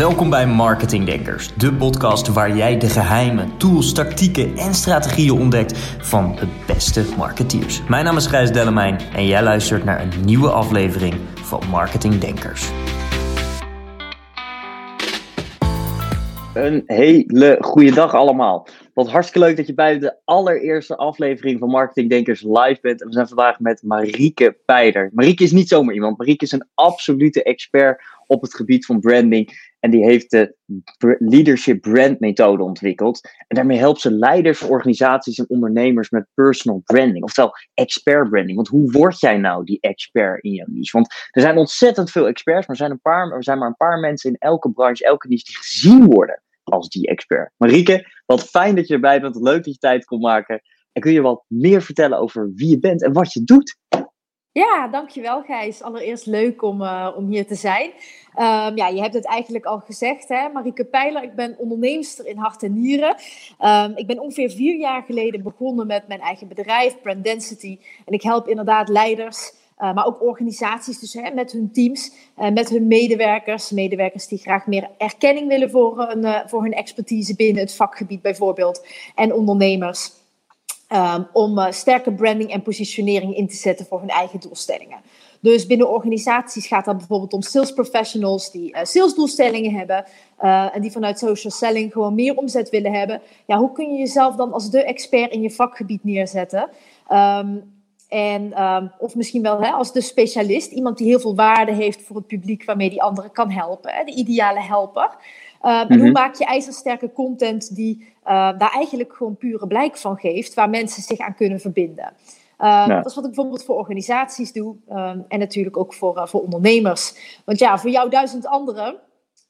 Welkom bij Marketing Denkers, de podcast waar jij de geheimen, tools, tactieken en strategieën ontdekt van de beste marketeers. Mijn naam is Gijs Dellemijn en jij luistert naar een nieuwe aflevering van Marketing Denkers. Een hele goede dag allemaal. Wat hartstikke leuk dat je bij de allereerste aflevering van Marketing Denkers live bent. En we zijn vandaag met Marieke Peider. Marieke is niet zomaar iemand. Marieke is een absolute expert op het gebied van branding. En die heeft de Leadership Brand methode ontwikkeld. En daarmee helpt ze leiders, organisaties en ondernemers met personal branding. Oftewel expert branding. Want hoe word jij nou die expert in jouw niche? Want er zijn ontzettend veel experts, maar er zijn, een paar, er zijn maar een paar mensen in elke branche, elke niche die gezien worden als die expert. Marieke, wat fijn dat je erbij bent. Leuk dat je tijd kon maken. En kun je wat meer vertellen over wie je bent en wat je doet? Ja, dankjewel Gijs. Allereerst leuk om, uh, om hier te zijn. Um, ja, je hebt het eigenlijk al gezegd, hè? Marieke Pijler. Ik ben onderneemster in hart en nieren. Um, ik ben ongeveer vier jaar geleden begonnen met mijn eigen bedrijf, Brand Density. En ik help inderdaad leiders, uh, maar ook organisaties dus, hè, met hun teams, uh, met hun medewerkers. Medewerkers die graag meer erkenning willen voor, voor hun expertise binnen het vakgebied bijvoorbeeld. En ondernemers. Um, om uh, sterke branding en positionering in te zetten voor hun eigen doelstellingen. Dus binnen organisaties gaat dat bijvoorbeeld om sales professionals die uh, salesdoelstellingen hebben uh, en die vanuit social selling gewoon meer omzet willen hebben. Ja, hoe kun je jezelf dan als de expert in je vakgebied neerzetten? Um, en, um, of misschien wel hè, als de specialist, iemand die heel veel waarde heeft voor het publiek waarmee die anderen kan helpen, hè, de ideale helper. En hoe mhm. maak je ijzersterke content die uh, daar eigenlijk gewoon pure blijk van geeft, waar mensen zich aan kunnen verbinden? Uh, ja. Dat is wat ik bijvoorbeeld voor organisaties doe um, en natuurlijk ook voor, uh, voor ondernemers. Want ja, voor jou duizend anderen.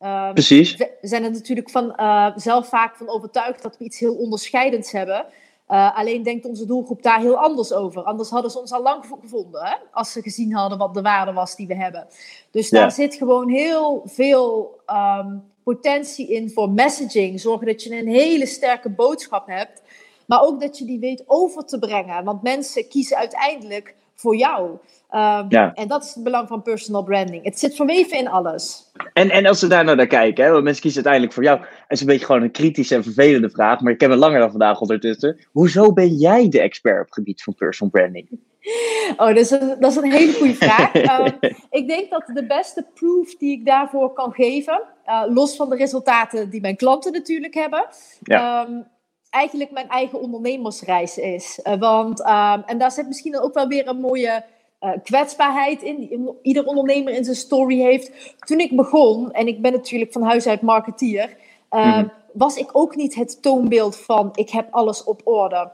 Um, Precies. We zijn er natuurlijk van, uh, zelf vaak van overtuigd dat we iets heel onderscheidends hebben. Uh, alleen denkt onze doelgroep daar heel anders over. Anders hadden ze ons al lang gevonden, hè? als ze gezien hadden wat de waarde was die we hebben. Dus daar ja. zit gewoon heel veel um, potentie in voor messaging. Zorgen dat je een hele sterke boodschap hebt. Maar ook dat je die weet over te brengen. Want mensen kiezen uiteindelijk voor jou. Um, ja. En dat is het belang van personal branding. Het zit verweven in alles. En, en als ze daar nou naar kijken, hè, want mensen kiezen uiteindelijk voor jou. Het is een beetje gewoon een kritische en vervelende vraag, maar ik heb het langer dan vandaag ondertussen. Hoezo ben jij de expert op het gebied van personal branding? Oh, dat is een, dat is een hele goede vraag. um, ik denk dat de beste proof die ik daarvoor kan geven, uh, los van de resultaten die mijn klanten natuurlijk hebben, ja. um, eigenlijk mijn eigen ondernemersreis is. Uh, want, um, en daar zit misschien ook wel weer een mooie uh, kwetsbaarheid in, die ieder ondernemer in zijn story heeft. Toen ik begon, en ik ben natuurlijk van huis uit marketeer, uh, mm-hmm. was ik ook niet het toonbeeld van ik heb alles op orde.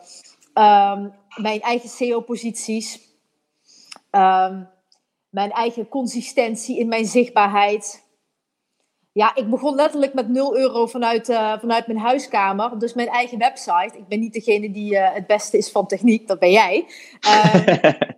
Um, mijn eigen SEO-posities, um, mijn eigen consistentie in mijn zichtbaarheid. Ja, ik begon letterlijk met 0 euro vanuit, uh, vanuit mijn huiskamer. Dus mijn eigen website. Ik ben niet degene die uh, het beste is van techniek, dat ben jij. Uh,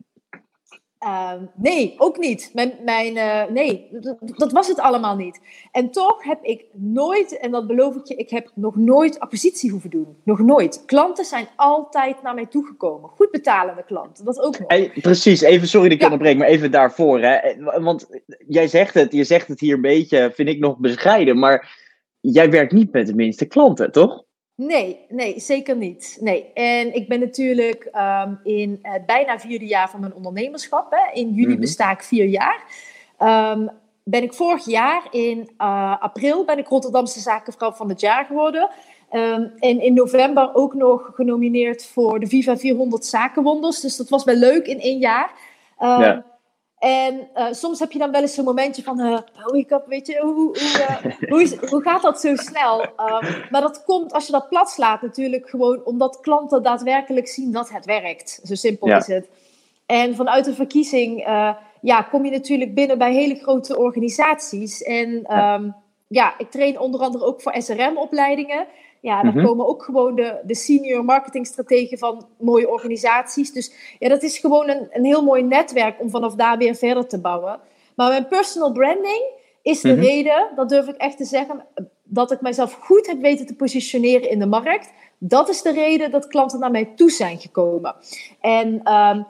Uh, nee, ook niet. Mijn, mijn, uh, nee, dat was het allemaal niet. En toch heb ik nooit, en dat beloof ik je, ik heb nog nooit acquisitie hoeven doen. Nog nooit. Klanten zijn altijd naar mij toegekomen. Goed betalende klanten, dat ook nog. Hey, precies, even sorry dat ik ja. onderbreek, maar even daarvoor. Hè. Want jij zegt het, je zegt het hier een beetje, vind ik nog bescheiden, maar jij werkt niet met de minste klanten, toch? Nee, nee, zeker niet. Nee. En ik ben natuurlijk um, in het bijna vierde jaar van mijn ondernemerschap. Hè. In juli mm-hmm. besta ik vier jaar. Um, ben ik vorig jaar in uh, april ben ik Rotterdamse zakenvrouw van het jaar geworden. Um, en in november ook nog genomineerd voor de Viva 400 Zakenwonders. Dus dat was wel leuk in één jaar. Ja. En uh, soms heb je dan wel eens zo'n momentje van, uh, ik heb, weet je, hoe, hoe, uh, hoe, is, hoe gaat dat zo snel? Um, maar dat komt als je dat plat slaat natuurlijk gewoon omdat klanten daadwerkelijk zien dat het werkt. Zo simpel ja. is het. En vanuit de verkiezing ja, kom je natuurlijk binnen bij hele grote organisaties. En um, ja, ik train onder andere ook voor SRM-opleidingen. Ja, dan mhm. komen ook gewoon de, de senior marketingstrategen van mooie organisaties. Dus ja, dat is gewoon een, een heel mooi netwerk om vanaf daar weer verder te bouwen. Maar mijn personal branding is de mhm. reden, dat durf ik echt te zeggen, dat ik mijzelf goed heb weten te positioneren in de markt. Dat is de reden dat klanten naar mij toe zijn gekomen. En ehm,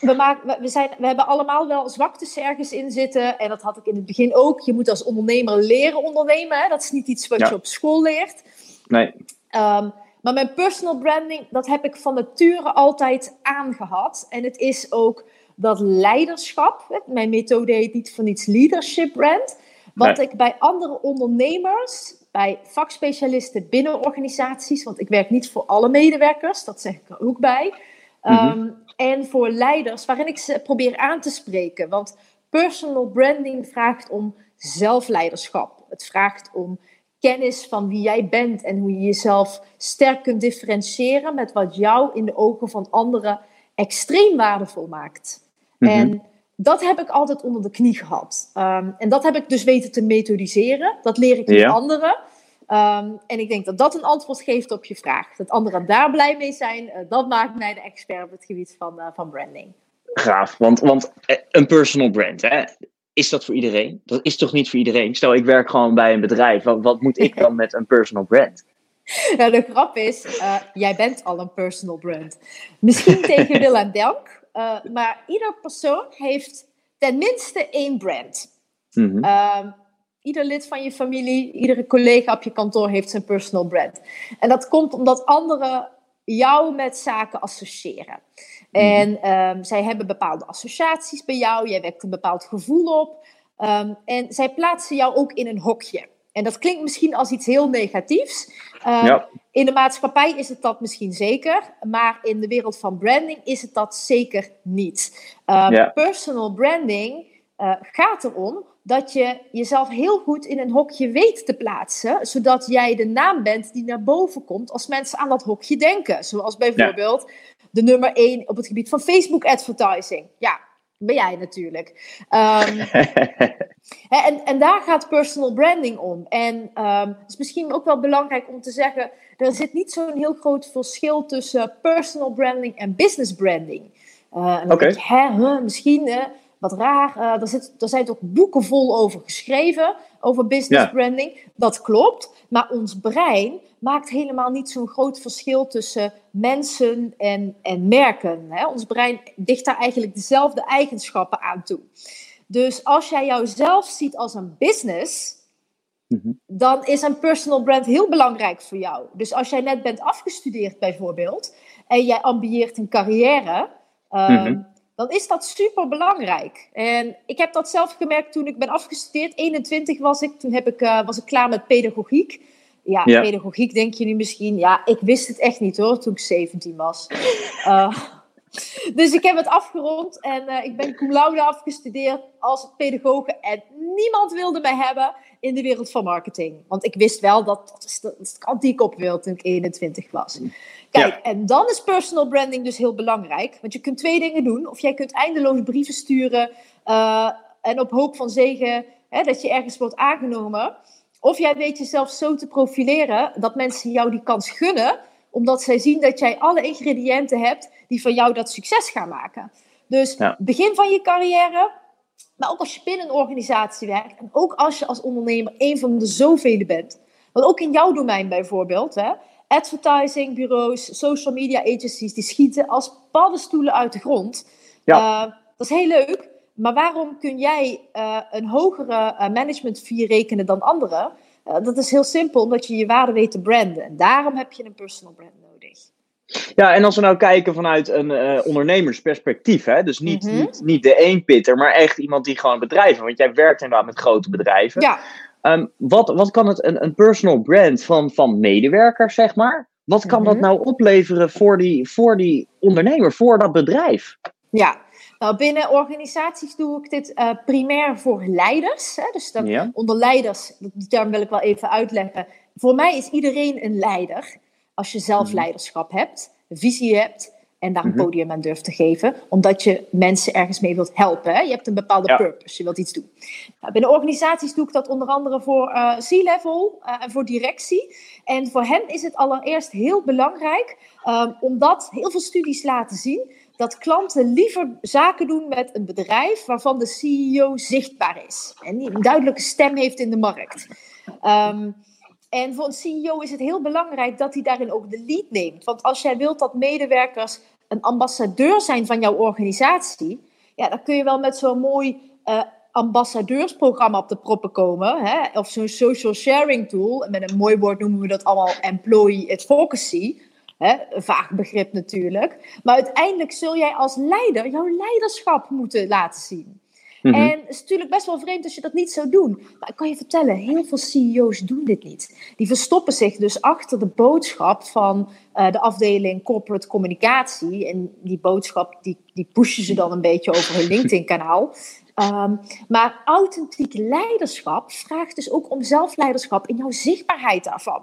we, maken, we, zijn, we hebben allemaal wel zwaktes ergens in zitten. En dat had ik in het begin ook. Je moet als ondernemer leren ondernemen. Hè? Dat is niet iets wat je op school leert. Nee. Ehm, maar mijn personal branding, dat heb ik van nature altijd aangehad. En het is ook dat leiderschap. Mijn methode heet niet voor niets leadership brand. Wat ik bij andere ondernemers, bij vakspecialisten binnen organisaties, want ik werk niet voor alle medewerkers, dat zeg ik er ook bij. Mhm. Ehm, en voor leiders, waarin ik ze probeer aan te spreken. Want personal branding vraagt om zelfleiderschap. Het vraagt om kennis van wie jij bent en hoe je jezelf sterk kunt differentiëren met wat jou in de ogen van anderen extreem waardevol maakt. Mhm. En dat heb ik altijd onder de knie gehad. Ehm, en dat heb ik dus weten te methodiseren. Dat leer ik ja. anderen. Ehm, en ik denk dat dat een antwoord geeft op je vraag. Dat anderen daar blij mee zijn, uh, dat maakt mij de expert op het gebied van, uh, van branding. Graaf, want, want eh, een personal brand, hè? Is dat voor iedereen? Dat is toch niet voor iedereen? Stel, ik werk gewoon bij een bedrijf. Wat, wat moet ik dan met een personal brand? Nou, de grap is, jij bent al een personal brand. Misschien tegen wil en dank, maar ieder persoon heeft tenminste één brand. Mm ieder lid van je familie, iedere collega op je kantoor heeft zijn personal brand. En dat komt omdat anderen jou met zaken associëren. Mhm. En ehm, zij hebben bepaalde associaties bij jou, jij wekt een bepaald gevoel op. Ehm, en zij plaatsen jou ook in een hokje. En dat klinkt misschien als iets heel negatiefs. Ehm, in de maatschappij is het dat misschien zeker, maar in de wereld van branding is het dat zeker niet. Personal branding uh, gaat erom dat je jezelf heel goed in een hokje weet te plaatsen, zodat jij de naam bent die naar boven komt als mensen aan dat hokje denken. Zoals bijvoorbeeld de nummer 1 op het gebied van Facebook advertising. Ja, ben jij natuurlijk. Um, en, en daar gaat personal branding om. En um, het is misschien ook wel belangrijk om te zeggen, er zit niet zo'n heel groot verschil tussen personal branding en business branding. Uh, Oké. Okay. Misschien wat raar. Uh, er, zit, er zijn toch boeken vol over geschreven, over business branding. Dat klopt. Maar ons brein maakt helemaal niet zo'n groot verschil tussen mensen en, en merken. Hè? Ons brein dicht daar eigenlijk dezelfde eigenschappen aan toe. Dus als jij jouzelf ziet als een business, mhm. dan is een personal brand heel belangrijk voor jou. Dus als jij net bent afgestudeerd bijvoorbeeld en jij ambieert een carrière, mhm dan is dat super belangrijk. En ik heb dat zelf gemerkt toen ik ben afgestudeerd. 21 was ik, toen heb ik, uh, was ik klaar met pedagogiek. Ja, pedagogiek denk je nu misschien. Ja, ik wist het echt niet hoor, toen ik 17 was. Uh, dus ik heb het afgerond en uh, ik ben cum laude afgestudeerd als pedagoge. En niemand wilde mij hebben in de wereld van marketing. Want ik wist wel dat dat is de, dat kant die ik op wil toen ik 21 was. Kijk, en dan is personal branding dus heel belangrijk. Want je kunt twee dingen doen. Of jij kunt eindeloos brieven sturen uh, en op hoop van zegen hè, dat je ergens wordt aangenomen. Of jij weet jezelf zo te profileren dat mensen jou die kans gunnen, omdat zij zien dat jij alle ingrediënten hebt die van jou dat succes gaan maken. Dus begin van je carrière, maar ook als je binnen een organisatie werkt en ook als je als ondernemer een van de zoveel bent. Want ook in jouw domein bijvoorbeeld, hè, advertisingbureaus, social media agencies, die schieten als paddenstoelen uit de grond. Ja. Uh, dat is heel leuk, maar waarom kun jij uh, een hogere uh, management fee rekenen dan anderen? dat is heel simpel, omdat je je waarde weet te branden. En daarom heb je een personal brand nodig. Ja, en als we nou kijken vanuit een ondernemersperspectief, hè? dus niet, mhm. niet, niet de eenpitter, maar echt iemand die gewoon bedrijven, want jij werkt inderdaad met grote bedrijven. Ja. Um, wat, wat kan het, een, een personal brand van, van medewerkers, zeg maar, wat kan dat mhm. nou opleveren voor die, voor die ondernemer, voor dat bedrijf? Ja, nou, binnen organisaties doe ik dit uh, primair voor leiders. Hè? Dus dan, onder leiders, die term wil ik wel even uitleggen. Voor mij is iedereen een leider. Als je zelf mhm. leiderschap hebt, visie hebt, en daar een mhm. podium aan durft te geven, omdat je mensen ergens mee wilt helpen. Hè? Je hebt een bepaalde purpose, je wilt iets doen. Nou, binnen organisaties doe ik dat onder andere voor uh, C-level en voor directie. En voor hen is het allereerst heel belangrijk, um, omdat heel veel studies laten zien dat klanten liever zaken doen met een bedrijf waarvan de CEO zichtbaar is en die een duidelijke stem heeft in de markt. Ehm, en voor een CEO is het heel belangrijk dat hij daarin ook de lead neemt. Want als jij wilt dat medewerkers een ambassadeur zijn van jouw organisatie, ja, dan kun je wel met zo'n mooi uh, ambassadeursprogramma op de proppen komen. Hè? Of zo'n social sharing tool. Met een mooi woord noemen we dat allemaal employee advocacy. Hè? Een vaag begrip natuurlijk. Maar uiteindelijk zul jij als leider jouw leiderschap moeten laten zien. Mhm. En het is natuurlijk best wel vreemd als je dat niet zou doen. Maar ik kan je vertellen, heel veel CEO's doen dit niet. Die verstoppen zich dus achter de boodschap van uh, de afdeling corporate communicatie. En die boodschap, die, die pushen ze dan een beetje over hun LinkedIn-kanaal. Um, maar authentiek leiderschap vraagt dus ook om zelfleiderschap in jouw zichtbaarheid daarvan.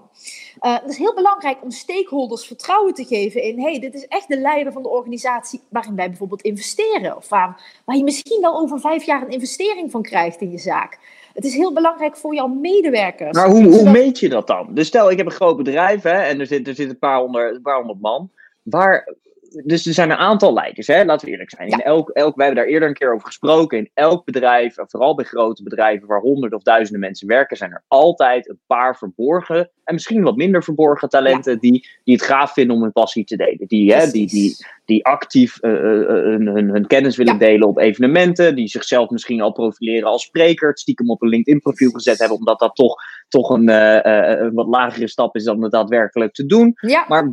Uh, het is heel belangrijk om stakeholders vertrouwen te geven in: hey, dit is echt de leider van de organisatie waarin wij bijvoorbeeld investeren. Of waar, waar je misschien wel over vijf jaar een investering van krijgt in je zaak. Het is heel belangrijk voor jouw medewerkers. Maar hoe, hoe meet je dat dan? Dus stel, ik heb een groot bedrijf hè, en er zit, er zit een, paar honderd, een paar honderd man. Waar, dus er zijn een aantal leiders, hè? laten we eerlijk zijn. In elk, elk, wij hebben daar eerder een keer over gesproken. In elk bedrijf, vooral bij grote bedrijven waar honderden of duizenden mensen werken, zijn er altijd een paar verborgen en misschien wat minder verborgen talenten die, die het gaaf vinden om hun passie te delen. Die, hè, die, die, die actief uh, hun, hun, hun, kennis willen delen op evenementen, die zichzelf misschien al profileren als spreker, het stiekem op een LinkedIn-profiel gezet hebben, omdat dat toch, toch een, een wat lagere stap is dan het daadwerkelijk te doen. Maar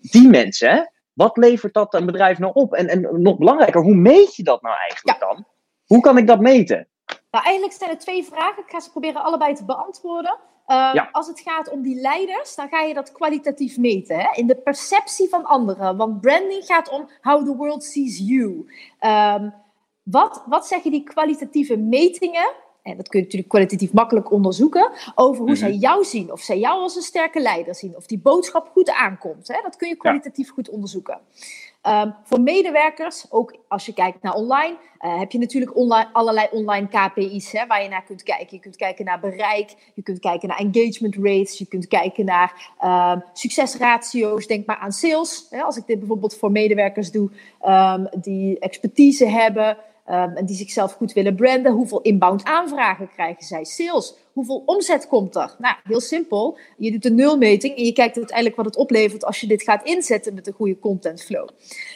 die mensen, hè, wat levert dat een bedrijf nou op? En, en nog belangrijker, hoe meet je dat nou eigenlijk dan? Hoe kan ik dat meten? Nou, eigenlijk zijn er twee vragen. Ik ga ze proberen allebei te beantwoorden. Ehm, als het gaat om die leiders, dan ga je dat kwalitatief meten. Hè? In de perceptie van anderen. Want branding gaat om how the world sees you. Um, wat, wat zeggen die kwalitatieve metingen? En dat kun je natuurlijk kwalitatief makkelijk onderzoeken, over hoe zij mhm. jou zien. Of zij jou als een sterke leider zien. Of die boodschap goed aankomt. Hè? Dat kun je kwalitatief goed onderzoeken. Ehm, voor medewerkers, ook als je kijkt naar online, uh, heb je natuurlijk online, allerlei online KPI's hè, waar je naar kunt kijken. Je kunt kijken naar bereik, je kunt kijken naar engagement rates, je kunt kijken naar um, succesratio's. Denk maar aan sales. Hè, als ik dit bijvoorbeeld voor medewerkers doe um, die expertise hebben. Um, en die zichzelf goed willen branden. Hoeveel inbound aanvragen krijgen zij? Sales. Hoeveel omzet komt er? Nou, heel simpel. Je doet een nulmeting en je kijkt uiteindelijk wat het oplevert als je dit gaat inzetten met een goede content flow.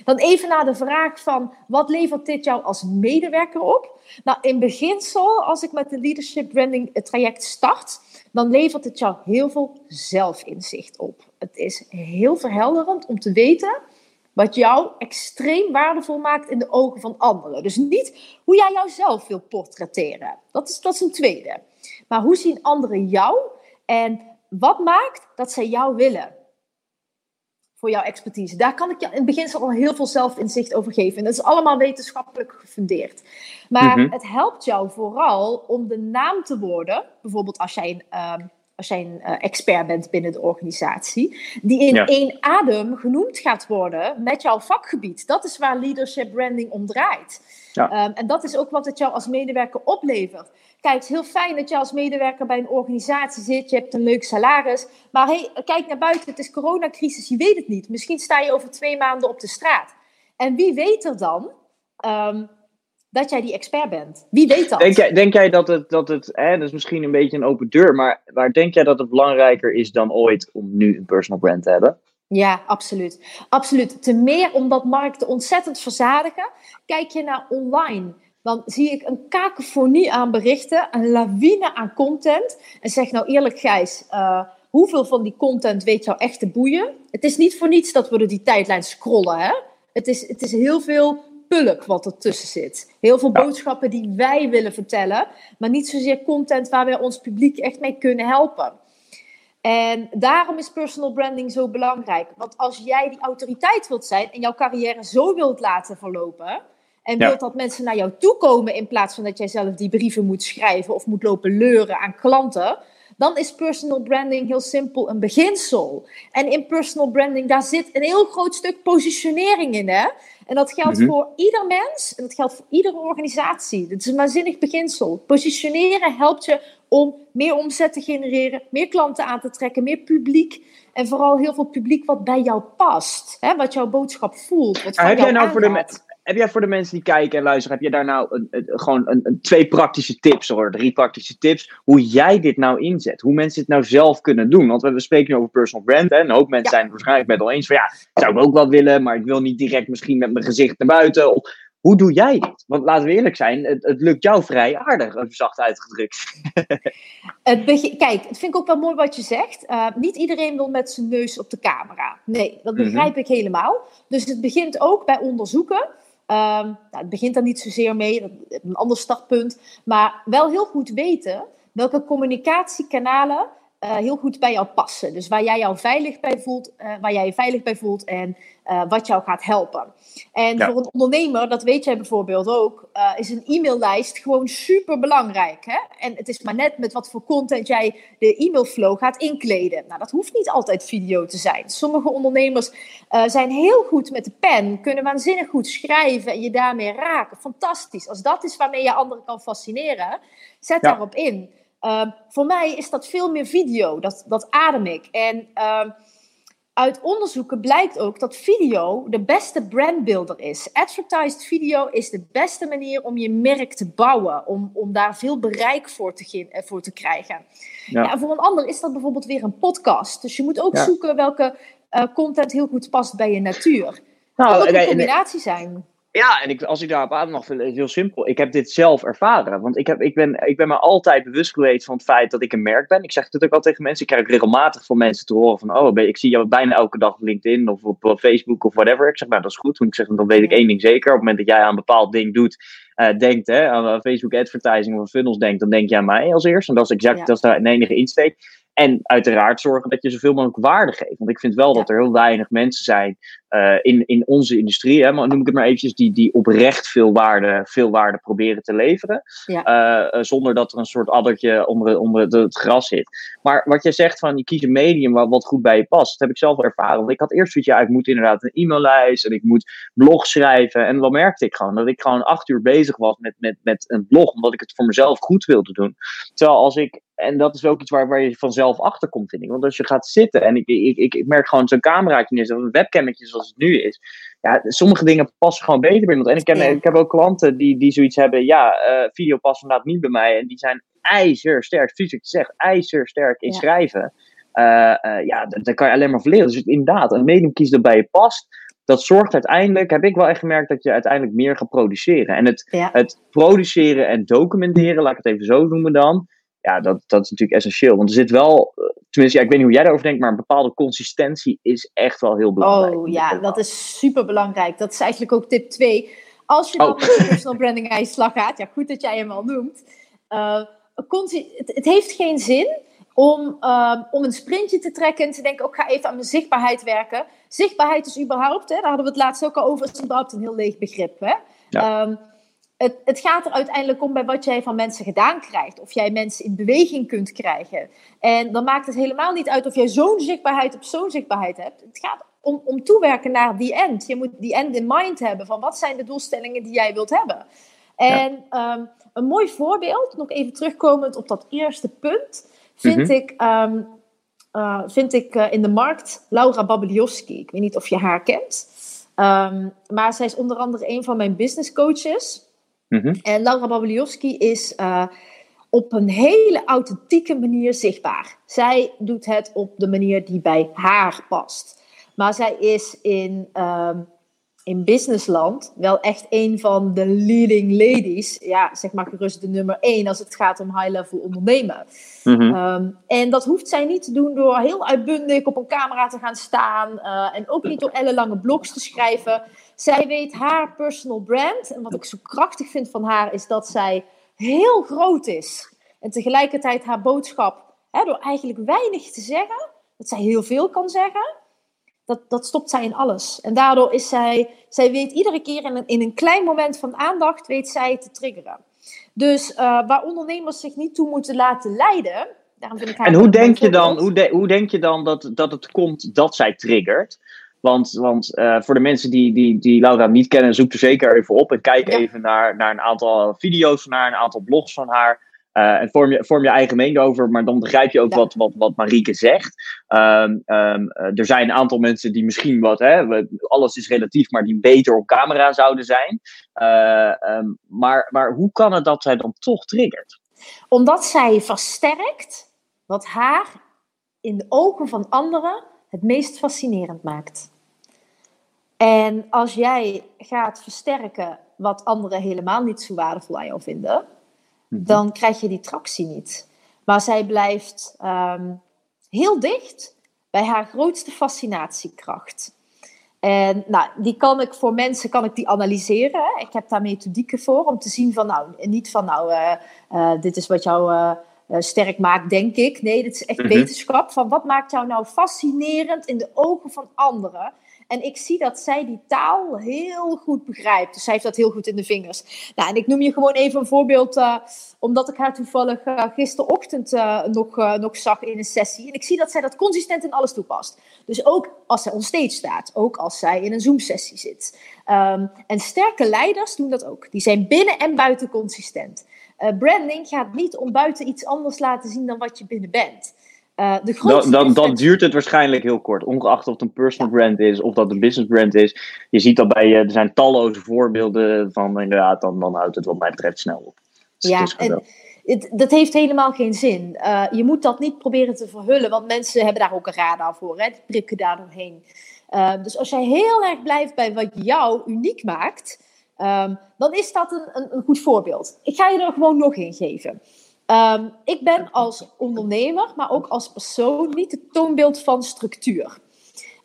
Dan even naar de vraag van wat levert dit jou als medewerker op? Nou, in beginsel, als ik met de leadership branding traject start, dan levert het jou heel veel zelfinzicht op. Het is heel verhelderend om te weten wat jou extreem waardevol maakt in de ogen van anderen. Dus niet hoe jij jouzelf wil portretteren. Dat is, dat is een tweede. Maar hoe zien anderen jou en wat maakt dat zij jou willen? Voor jouw expertise. Daar kan ik je in het begin al heel veel zelfinzicht over geven. En dat is allemaal wetenschappelijk gefundeerd. Maar mhm. het helpt jou vooral om de naam te worden. Bijvoorbeeld als jij een. Ehm, als jij een uh, expert bent binnen de organisatie, die in één adem genoemd gaat worden met jouw vakgebied. Dat is waar leadership branding om draait. Ja. Um, en dat is ook wat het jou als medewerker oplevert. Kijk, het is heel fijn dat je als medewerker bij een organisatie zit, je hebt een leuk salaris, maar hey, kijk naar buiten, het is coronacrisis, je weet het niet. Misschien sta je over twee maanden op de straat. En wie weet er dan um, dat jij die expert bent. Wie weet dat? Denk jij, denk jij dat het, dat het hè, dat is misschien een beetje een open deur, maar, maar denk jij dat het belangrijker is dan ooit om nu een personal brand te hebben? Ja, absoluut. Absoluut. Ten meer omdat markten ontzettend verzadigen. Kijk je naar online, dan zie ik een kakofonie aan berichten, een lawine aan content. En zeg nou eerlijk, Gijs, uh, hoeveel van die content weet jou echt te boeien? Het is niet voor niets dat we door die tijdlijn scrollen, hè? Het is, het is heel veel pulk wat ertussen zit. Heel veel boodschappen die wij willen vertellen, maar niet zozeer content waar wij ons publiek echt mee kunnen helpen. En daarom is personal branding zo belangrijk. Want als jij die autoriteit wilt zijn en jouw carrière zo wilt laten verlopen. En wilt dat mensen naar jou toe komen in plaats van dat jij zelf die brieven moet schrijven of moet lopen leuren aan klanten. Dan is personal branding heel simpel een beginsel. En in personal branding, daar zit een heel groot stuk positionering in. Hè? En dat geldt mhm. voor ieder mens en dat geldt voor iedere organisatie. Het is een waanzinnig beginsel. Positioneren helpt je om meer omzet te genereren, meer klanten aan te trekken, meer publiek. En vooral heel veel publiek wat bij jou past. Hè? Wat jouw boodschap voelt. Wat heb jij nou voor de heb jij voor de mensen die kijken en luisteren, heb je daar nou een, een, gewoon een, twee praktische tips hoor, drie praktische tips, hoe jij dit nou inzet? Hoe mensen het nou zelf kunnen doen? Want we, spreken nu over personal brand hè, en ook mensen zijn het waarschijnlijk met al eens van ja, zou ik ook wel willen, maar ik wil niet direct misschien met mijn gezicht naar buiten. Of, hoe doe jij dit? Want laten we eerlijk zijn, het, het lukt jou vrij aardig, even zacht uitgedrukt. Het kijk, het vind ik ook wel mooi wat je zegt. Uh, niet iedereen wil met zijn neus op de camera. Nee, dat mhm. begrijp ik helemaal. Dus het begint ook bij onderzoeken. Um, nou, het begint daar niet zozeer mee, een ander startpunt. Maar wel heel goed weten welke communicatiekanalen uh, heel goed bij jou passen. Dus waar jij jou veilig bij voelt, uh, waar jij je veilig bij voelt en uh, wat jou gaat helpen. En voor een ondernemer, dat weet jij bijvoorbeeld ook, is een e-maillijst gewoon super belangrijk. Hè? En het is maar net met wat voor content jij de e-mailflow gaat inkleden. Nou, dat hoeft niet altijd video te zijn. Sommige ondernemers zijn heel goed met de pen, kunnen waanzinnig goed schrijven en je daarmee raken. Fantastisch. Als dat is waarmee je anderen kan fascineren, zet daarop in. Ehm, voor mij is dat veel meer video, dat, dat adem ik. En uh, uit onderzoeken blijkt ook dat video de beste brandbuilder is. Advertised video is de beste manier om je merk te bouwen, om, om daar veel bereik voor te, eh, voor te krijgen. Ja. ja. voor een ander is dat bijvoorbeeld weer een podcast. Dus je moet ook zoeken welke uh, content heel goed past bij je natuur. Nou, kan ook een combinatie zijn. Ja, en ik, als ik daarop aan mag vullen, is heel simpel. Ik heb dit zelf ervaren. Want ik, heb, ik, ben, ik ben me altijd bewust geweest van het feit dat ik een merk ben. Ik zeg het ook al tegen mensen. Ik krijg regelmatig van mensen te horen van... Oh, ik zie jou bijna elke dag op LinkedIn of op Facebook of whatever. Ik zeg, nou, dat is goed. Want ik zeg, dan weet ik één ding zeker. Op het moment dat jij aan een bepaald ding doet... Uh, denkt, hè, aan Facebook advertising of funnels denkt... dan denk je aan mij als eerst. En dat is exact dat is de enige insteek. En uiteraard zorgen dat je zoveel mogelijk waarde geeft. Want ik vind wel dat er heel weinig mensen zijn uh, in, in onze industrie, hè, maar noem ik het maar eventjes, die, die oprecht veel waarde, veel waarde proberen te leveren. Ja. Uh, zonder dat er een soort addertje onder, onder het, het, gras zit. Maar wat je zegt van je kiest een medium wat, wat goed bij je past, dat heb ik zelf ervaren. Want ik had eerst zoiets, ja, ik moet inderdaad een e-maillijst en ik moet blog schrijven. En dan merkte ik gewoon dat ik gewoon acht uur bezig was met, met, met een blog, omdat ik het voor mezelf goed wilde doen. Terwijl als ik en dat is ook iets waar, waar je vanzelf achter komt, vind ik. Want als je gaat zitten en ik, ik, ik, ik merk gewoon zo'n cameraatje neer, zo'n webcammetje zoals het nu is. Ja, sommige dingen passen gewoon beter bij iemand. En ik, ken, ik heb ook klanten die, die zoiets hebben, ja, uh, video past inderdaad niet bij mij. En die zijn ijzersterk, fysiek gezegd, ijzersterk in schrijven. Uh, uh, ja, daar kan je alleen maar verleren. Dus inderdaad, een medium kies dat bij je past dat zorgt uiteindelijk, heb ik wel echt gemerkt, dat je uiteindelijk meer gaat produceren. En het, het produceren en documenteren, laat ik het even zo noemen dan, ja, dat, dat is natuurlijk essentieel. Want er zit wel, eh, tenminste, ja, ik weet niet hoe jij daarover denkt, maar een bepaalde consistentie is echt wel heel belangrijk. Oh ja, dat is super belangrijk. Dat is eigenlijk ook tip 2. Als je dan oh. met personal branding aan je slag gaat, ja, goed dat jij hem al noemt. Uh, het, het, heeft geen zin om, uh, om een sprintje te trekken en te denken, ook oh, ga even aan mijn zichtbaarheid werken. Zichtbaarheid is überhaupt, hè, daar hadden we het laatst ook al over, is überhaupt een heel leeg begrip. Hè? Ja. Um, het, het, gaat er uiteindelijk om bij wat jij van mensen gedaan krijgt. Of jij mensen in beweging kunt krijgen. En dan maakt het helemaal niet uit of jij zo'n zichtbaarheid op zo'n zichtbaarheid hebt. Het gaat om, om toewerken naar die end. Je moet die end in mind hebben van wat zijn de doelstellingen die jij wilt hebben. En ehm, een mooi voorbeeld, nog even terugkomend op dat eerste punt, vind mhm. ik, um, uh, vind ik uh, in de markt Laura Babliowski. Ik weet niet of je haar kent. Um, maar zij is onder andere een van mijn business coaches. Mhm. En Laura Babliowski is uh, op een hele authentieke manier zichtbaar. Zij doet het op de manier die bij haar past. Maar zij is in, um, in businessland wel echt een van de leading ladies. Ja, zeg maar gerust de nummer één als het gaat om high-level ondernemen. Mm um, en dat hoeft zij niet te doen door heel uitbundig op een camera te gaan staan. Uh, en ook niet door ellenlange blogs te schrijven. Zij weet haar personal brand. En wat ik zo krachtig vind van haar is dat zij heel groot is. En tegelijkertijd haar boodschap, hè, door eigenlijk weinig te zeggen, dat zij heel veel kan zeggen, dat, dat stopt zij in alles. En daardoor is zij, zij weet iedere keer in een, in een klein moment van aandacht, weet zij te triggeren. Dus uh, waar ondernemers zich niet toe moeten laten leiden, Daarom vind ik En hoe denk je dan, hoe, de- hoe denk je dan dat, dat het komt dat zij triggert? Want, want eh, voor de mensen die, die, die Laura niet kennen, zoek er zeker even op en kijk Ja. even naar, naar een aantal video's van haar, een aantal blogs van haar. Eh, en vorm je, vorm je eigen mening over, maar dan begrijp je ook Ja. wat, wat, wat Marieke zegt. Ehm, ehm, eh, er zijn een aantal mensen die misschien wat, hè, alles is relatief, maar die beter op camera zouden zijn. Eh, ehm, maar, maar hoe kan het dat zij dan toch triggert? Omdat zij versterkt wat haar in de ogen van anderen het meest fascinerend maakt. En als jij gaat versterken wat anderen helemaal niet zo waardevol aan jou vinden. Dan krijg je die tractie niet. Maar zij blijft ehm, heel dicht bij haar grootste fascinatiekracht. En nou, die kan ik voor mensen kan ik die analyseren. Hè. Ik heb daar methodieken voor om te zien van nou, niet van nou, eh, eh, dit is wat jou eh, sterk maakt, denk ik. Nee, dit is echt Mhm. wetenschap van wat maakt jou nou fascinerend in de ogen van anderen. En ik zie dat zij die taal heel goed begrijpt. Dus zij heeft dat heel goed in de vingers. Nou, en ik noem je gewoon even een voorbeeld, eh, omdat ik haar toevallig eh, gisterochtend eh, nog, nog zag in een sessie. En ik zie dat zij dat consistent in alles toepast. Dus ook als zij onstage staat, ook als zij in een Zoom-sessie zit. Ehm, en sterke leiders doen dat ook. Die zijn binnen en buiten consistent. Branding gaat niet om buiten iets anders laten zien dan wat je binnen bent. Eh, de Dan, duurt het waarschijnlijk heel kort. Ongeacht of het een personal brand is of dat een business brand is. Je ziet dat bij, eh, er zijn talloze voorbeelden van inderdaad, dan, dan houdt het wat mij betreft snel op. Dus Ja, het en dat heeft helemaal geen zin. Eh, je moet dat niet proberen te verhullen, want mensen hebben daar ook een radar voor. Hè? Die prikken daar doorheen. Dus als jij heel erg blijft bij wat jou uniek maakt, ehm, dan is dat een, een, een goed voorbeeld. Ik ga je er gewoon nog een geven. Ehm, ik ben als ondernemer, maar ook als persoon niet het toonbeeld van structuur.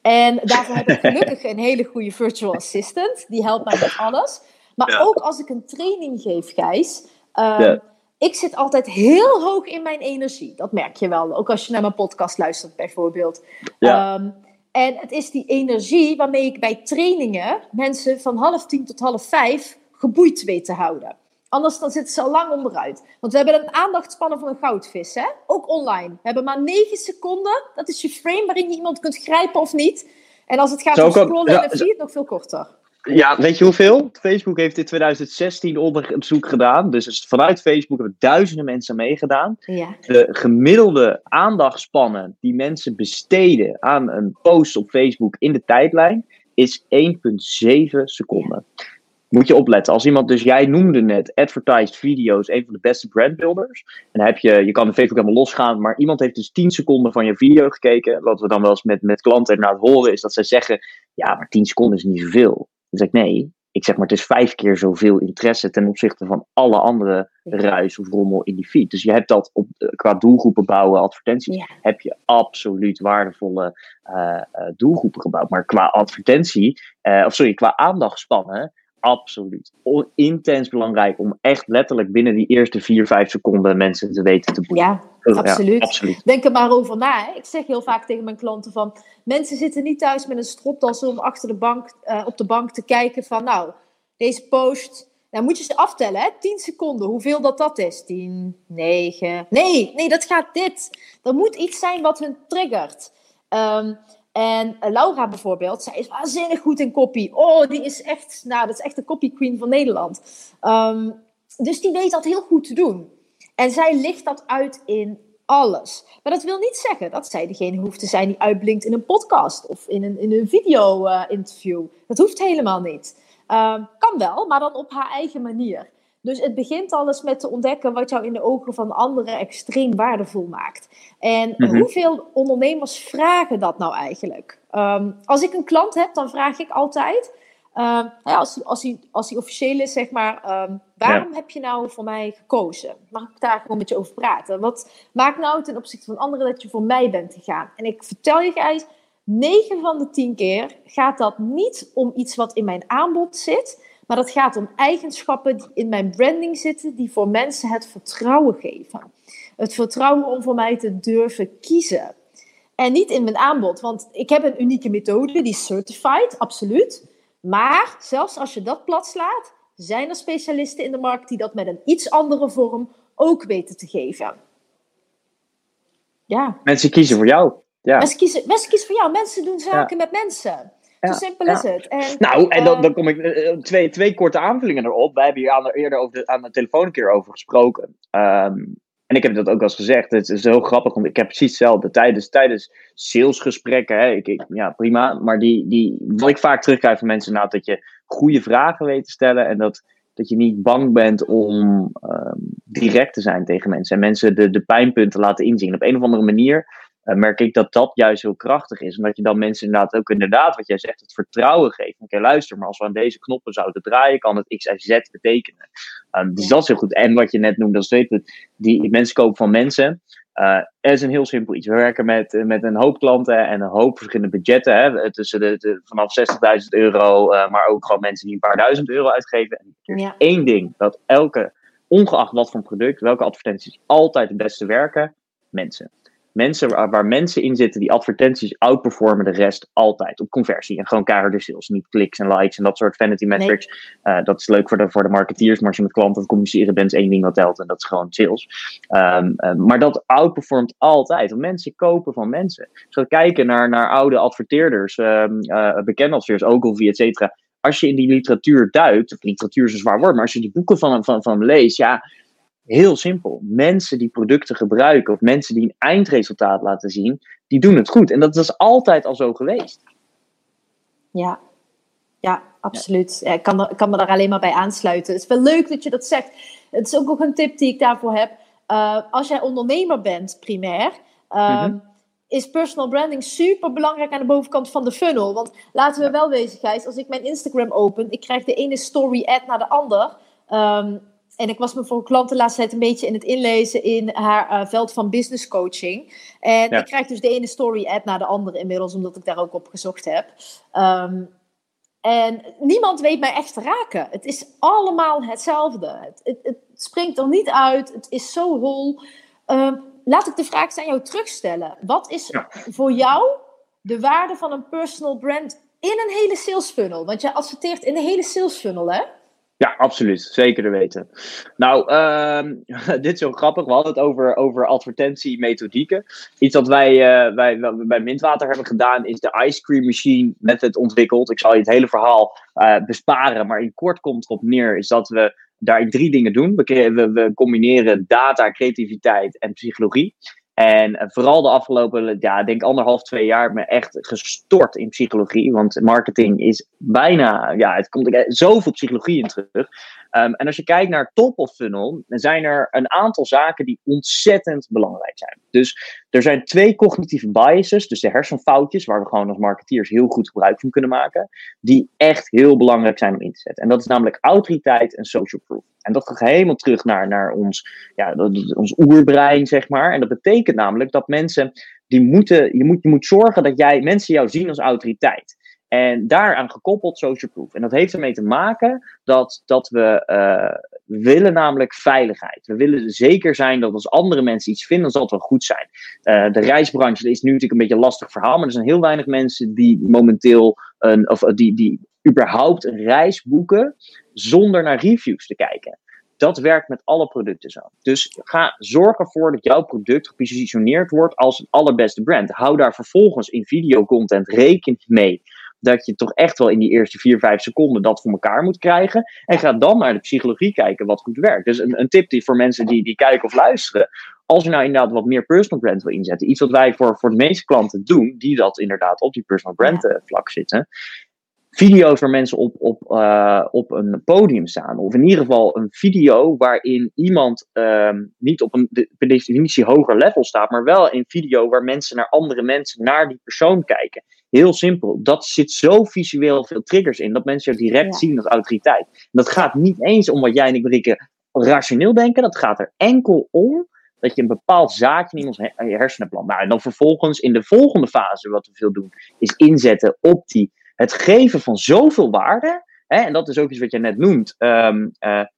En daarvoor heb ik gelukkig een hele goede virtual assistant. Die helpt mij met alles. Maar Ja. ook als ik een training geef, Gijs. ehm, Ja. Ik zit altijd heel hoog in mijn energie. Dat merk je wel. Ook als je naar mijn podcast luistert, bijvoorbeeld. Ja. Ehm, en het is die energie waarmee ik bij trainingen mensen van half tien tot half vijf geboeid weet te houden. Anders dan zitten ze al lang onderuit. Want we hebben een aandachtspannen van een goudvis, hè? ook online. We hebben maar negen seconden. Dat is je frame waarin je iemand kunt grijpen of niet. En als het gaat om scrollen in een zo- feed, nog veel korter. Ja, weet je hoeveel? Facebook heeft in 2016 onderzoek gedaan. Dus vanuit Facebook hebben duizenden mensen meegedaan. Ja. De gemiddelde aandachtspannen die mensen besteden aan een post op Facebook in de tijdlijn is 1,7 seconden. Moet je opletten. Als iemand, dus jij noemde net advertised video's, een van de beste brandbuilders. En dan heb je, je kan de Facebook helemaal losgaan, maar iemand heeft dus 10 seconden van je video gekeken. Wat we dan wel eens met, met klanten naar het horen is dat zij zeggen, ja, maar 10 seconden is niet zoveel. Dan zeg ik nee. Ik zeg maar, het is vijf keer zoveel interesse ten opzichte van alle andere ruis of rommel in die feed. Dus je hebt dat op, eh, qua doelgroepen bouwen, advertenties, Ja. heb je absoluut waardevolle eh, eh, doelgroepen gebouwd. Maar qua advertentie, of sorry, qua aandachtspannen, absoluut. Intens belangrijk om echt letterlijk binnen die eerste vier, vijf seconden mensen te weten te boeien. Ja, absoluut. absoluut. Denk er maar over na. Hè. Ik zeg heel vaak tegen mijn klanten van... Mensen zitten niet thuis met een stropdas om achter de bank, eh, op de bank te kijken van... Nou, deze post... Nou moet je ze aftellen, hè? 10 seconden. Hoeveel dat dat is. 10, 9... Nee, nee, dat gaat dit. Er moet iets zijn wat hun triggert. Ehm, en eh, Laura bijvoorbeeld, zij is waanzinnig goed in copy. Oh, die is echt... Nou, dat is echt de copy queen van Nederland. Ehm, dus die weet dat heel goed te doen. En zij licht dat uit in alles. Maar dat wil niet zeggen dat zij degene hoeft te zijn die uitblinkt in een podcast of in een, in een video-interview. dat hoeft helemaal niet. Ehm, kan wel, maar dan op haar eigen manier. Dus het begint alles met te ontdekken wat jou in de ogen van anderen extreem waardevol maakt. En Mhm. hoeveel ondernemers vragen dat nou eigenlijk? Ehm, als ik een klant heb, dan vraag ik altijd. ehm, ja, als, hij- als, als officieel is, zeg maar, ehm, waarom heb je nou voor mij gekozen? Mag ik daar gewoon met je over praten? Wat maakt nou ten opzichte van anderen dat je voor mij bent gegaan? En ik vertel je, Gijs, 9 van de 10 keer gaat dat niet om iets wat in mijn aanbod zit, maar dat gaat om eigenschappen die in mijn branding zitten, die voor mensen het vertrouwen geven. Het vertrouwen om voor mij te durven kiezen. En niet in mijn aanbod, want ik heb een unieke methode, die is certified, absoluut. Maar zelfs als je dat plat slaat, zijn er specialisten in de markt die dat met een iets andere vorm ook weten te geven. ja. Mensen kiezen voor jou. Ja. Mensen, kiezen, mensen kiezen voor jou. Mensen doen zaken met mensen. Zo simpel is het. En, nou, en dan, eh, dan kom ik eh, twee, twee korte aanvullingen erop. Wij hebben hier aan, eerder over de, aan de telefoon een keer over gesproken. Ehm, en ik heb dat ook al eens gezegd. Het is heel grappig, want ik heb precies hetzelfde. Tijdens, tijdens salesgesprekken, hè, ik, ik, ja prima. Maar die, die, wat ik vaak terugkrijg van mensen, nou, dat je goede vragen weet te stellen. En dat, dat je niet bang bent om ehm, direct te zijn tegen mensen. En mensen de, de pijnpunten laten inzien. Op een of andere manier uh, merk ik dat dat juist heel krachtig is. Omdat je dan mensen inderdaad ook inderdaad, wat jij zegt, het vertrouwen geeft. Oké, luister, maar als we aan deze knoppen zouden draaien, kan het X, Y, Z betekenen. Um, dus dat is heel goed. En wat je net noemde, dat is het, die mensen kopen van mensen. Uh, is een heel simpel iets. We werken met, met een hoop klanten en een hoop verschillende budgetten. Hè, tussen de, de vanaf 60.000 euro, uh, maar ook gewoon mensen die een paar duizend euro uitgeven. En er is ja. één ding dat elke, ongeacht wat voor product, welke advertenties altijd het beste werken, mensen mensen waar, waar, mensen in zitten die advertenties outperformen de rest altijd op conversie. En gewoon keiharde sales, niet kliks en likes en dat soort vanity metrics. Nee. Uh, dat is leuk voor de, voor de marketeers, maar als je met klanten aan communiceren bent, is één ding wat telt en dat is gewoon sales. Um, uh, maar dat outperformt altijd, want mensen kopen van mensen. Als we kijken naar, naar oude adverteerders, um, uh, bekende adverteerders, Ogilvy, et cetera. Als je in die literatuur duikt, of literatuur is een zwaar woord, maar als je die boeken van, van, van leest, ja, Heel simpel. Mensen die producten gebruiken of mensen die een eindresultaat laten zien, die doen het goed. En dat is altijd al zo geweest. Ja, ja absoluut. Ja, ik, kan kan me daar alleen maar bij aansluiten. Het is wel leuk dat je dat zegt. Het is ook nog een tip die ik daarvoor heb. Uh, als jij ondernemer bent, primair, uh, mm-hmm. is personal branding super belangrijk aan de bovenkant van de funnel. Want laten we wel wezen, Gijs, als ik mijn Instagram open, ik krijg de ene story ad naar de ander. Um, en ik was me voor klanten de laatste tijd een beetje in het inlezen in haar uh, veld van business coaching. En ja. ik krijg dus de ene story ad naar de andere inmiddels, omdat ik daar ook op gezocht heb. Um, en niemand weet mij echt te raken. Het is allemaal hetzelfde. Het, het, het springt er niet uit. Het is zo hol. Um, laat ik de vraag aan jou terugstellen. Wat is ja. voor jou de waarde van een personal brand in een hele sales funnel? Want jij adverteert in de hele sales funnel, hè? Ja, absoluut. Zeker te weten. Nou, uh, dit is heel grappig. We hadden het over, over advertentiemethodieken. Iets wat wij, uh, wij, bij Mintwater hebben gedaan, is de Ice Cream Machine Method ontwikkeld. Ik zal je het hele verhaal uh, besparen, maar in kort komt erop neer, is dat we daarin drie dingen doen. We, we combineren data, creativiteit en psychologie. En vooral de afgelopen, ja, denk anderhalf, twee jaar, me echt gestort in psychologie. Want marketing is bijna, ja, het komt zoveel psychologie in terug. Um, en als je kijkt naar top of funnel, dan zijn er een aantal zaken die ontzettend belangrijk zijn. Dus er zijn twee cognitieve biases, dus de hersenfoutjes, waar we gewoon als marketeers heel goed gebruik van kunnen maken, die echt heel belangrijk zijn om in te zetten. En dat is namelijk autoriteit en social proof. En dat gaat helemaal terug naar, naar ons, ja, ons oerbrein, zeg maar. En dat betekent namelijk dat mensen, die moeten, je, moet, je moet zorgen dat jij, mensen jou zien als autoriteit. En daaraan gekoppeld social proof. En dat heeft ermee te maken dat, dat we uh, willen namelijk veiligheid. We willen zeker zijn dat als andere mensen iets vinden, zal het wel goed zijn. Uh, de reisbranche is nu natuurlijk een beetje een lastig verhaal, maar er zijn heel weinig mensen die momenteel een, of die, die überhaupt een reis boeken zonder naar reviews te kijken. Dat werkt met alle producten zo. Dus ga zorg ervoor dat jouw product gepositioneerd wordt als het allerbeste brand. Hou daar vervolgens in videocontent rekening mee dat je toch echt wel in die eerste vier, vijf seconden dat voor elkaar moet krijgen. En ga dan naar de psychologie kijken wat goed werkt. Dus een, een tip die voor mensen die, die kijken of luisteren. Als je nou inderdaad wat meer personal brand wil inzetten. Iets wat wij voor, voor de meeste klanten doen. Die dat inderdaad op die personal brand uh, vlak zitten video's waar mensen op, op, uh, op een podium staan. Of in ieder geval een video waarin iemand um, niet op een per definitie hoger level staat, maar wel een video waar mensen naar andere mensen, naar die persoon kijken. Heel simpel. Dat zit zo visueel veel triggers in dat mensen je direct ja. zien als autoriteit. En dat gaat niet eens om wat jij en ik Marieke rationeel denken. Dat gaat er enkel om dat je een bepaald zaadje in ons hersenen plant. Nou, en dan vervolgens in de volgende fase, wat we veel doen, is inzetten op die het geven van zoveel waarde. Hè, en dat is ook iets wat je net noemt. Um,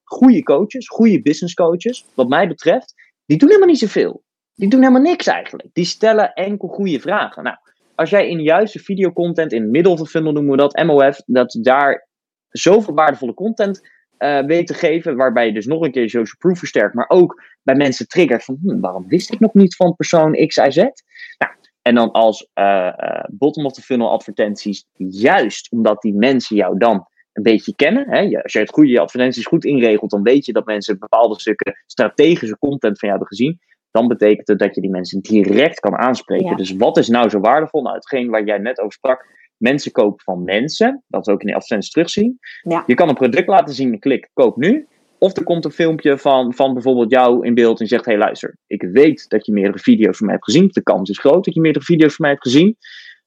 goede coaches, goede business coaches, wat mij betreft, die doen helemaal niet zoveel. Die doen helemaal niks eigenlijk. Die stellen enkel goede vragen. Nou, als jij in juiste videocontent, in middle of the funnel noemen we dat, MOF, dat daar zoveel waardevolle content uh, weet te geven, waarbij je dus nog een keer social proof versterkt, maar ook bij mensen triggert van hm, waarom wist ik nog niet van persoon X, Y, Z? Nou, en dan als uh, uh, bottom of the funnel advertenties, juist omdat die mensen jou dan een beetje kennen. Hè? Als je het goede advertenties goed inregelt, dan weet je dat mensen bepaalde stukken strategische content van jou hebben gezien. Dan betekent het dat je die mensen direct kan aanspreken. Dus wat is nou zo waardevol? Nou, hetgeen waar jij net over sprak. Mensen kopen van mensen. Dat we ook in de advertenties terugzien. Ja. Je kan een product laten zien en klik, koop nu. Of er komt een filmpje van, van bijvoorbeeld jou in beeld en zegt: Hé, hey, luister, ik weet dat je meerdere video's van mij hebt gezien. De kans is groot dat je meerdere video's van mij hebt gezien.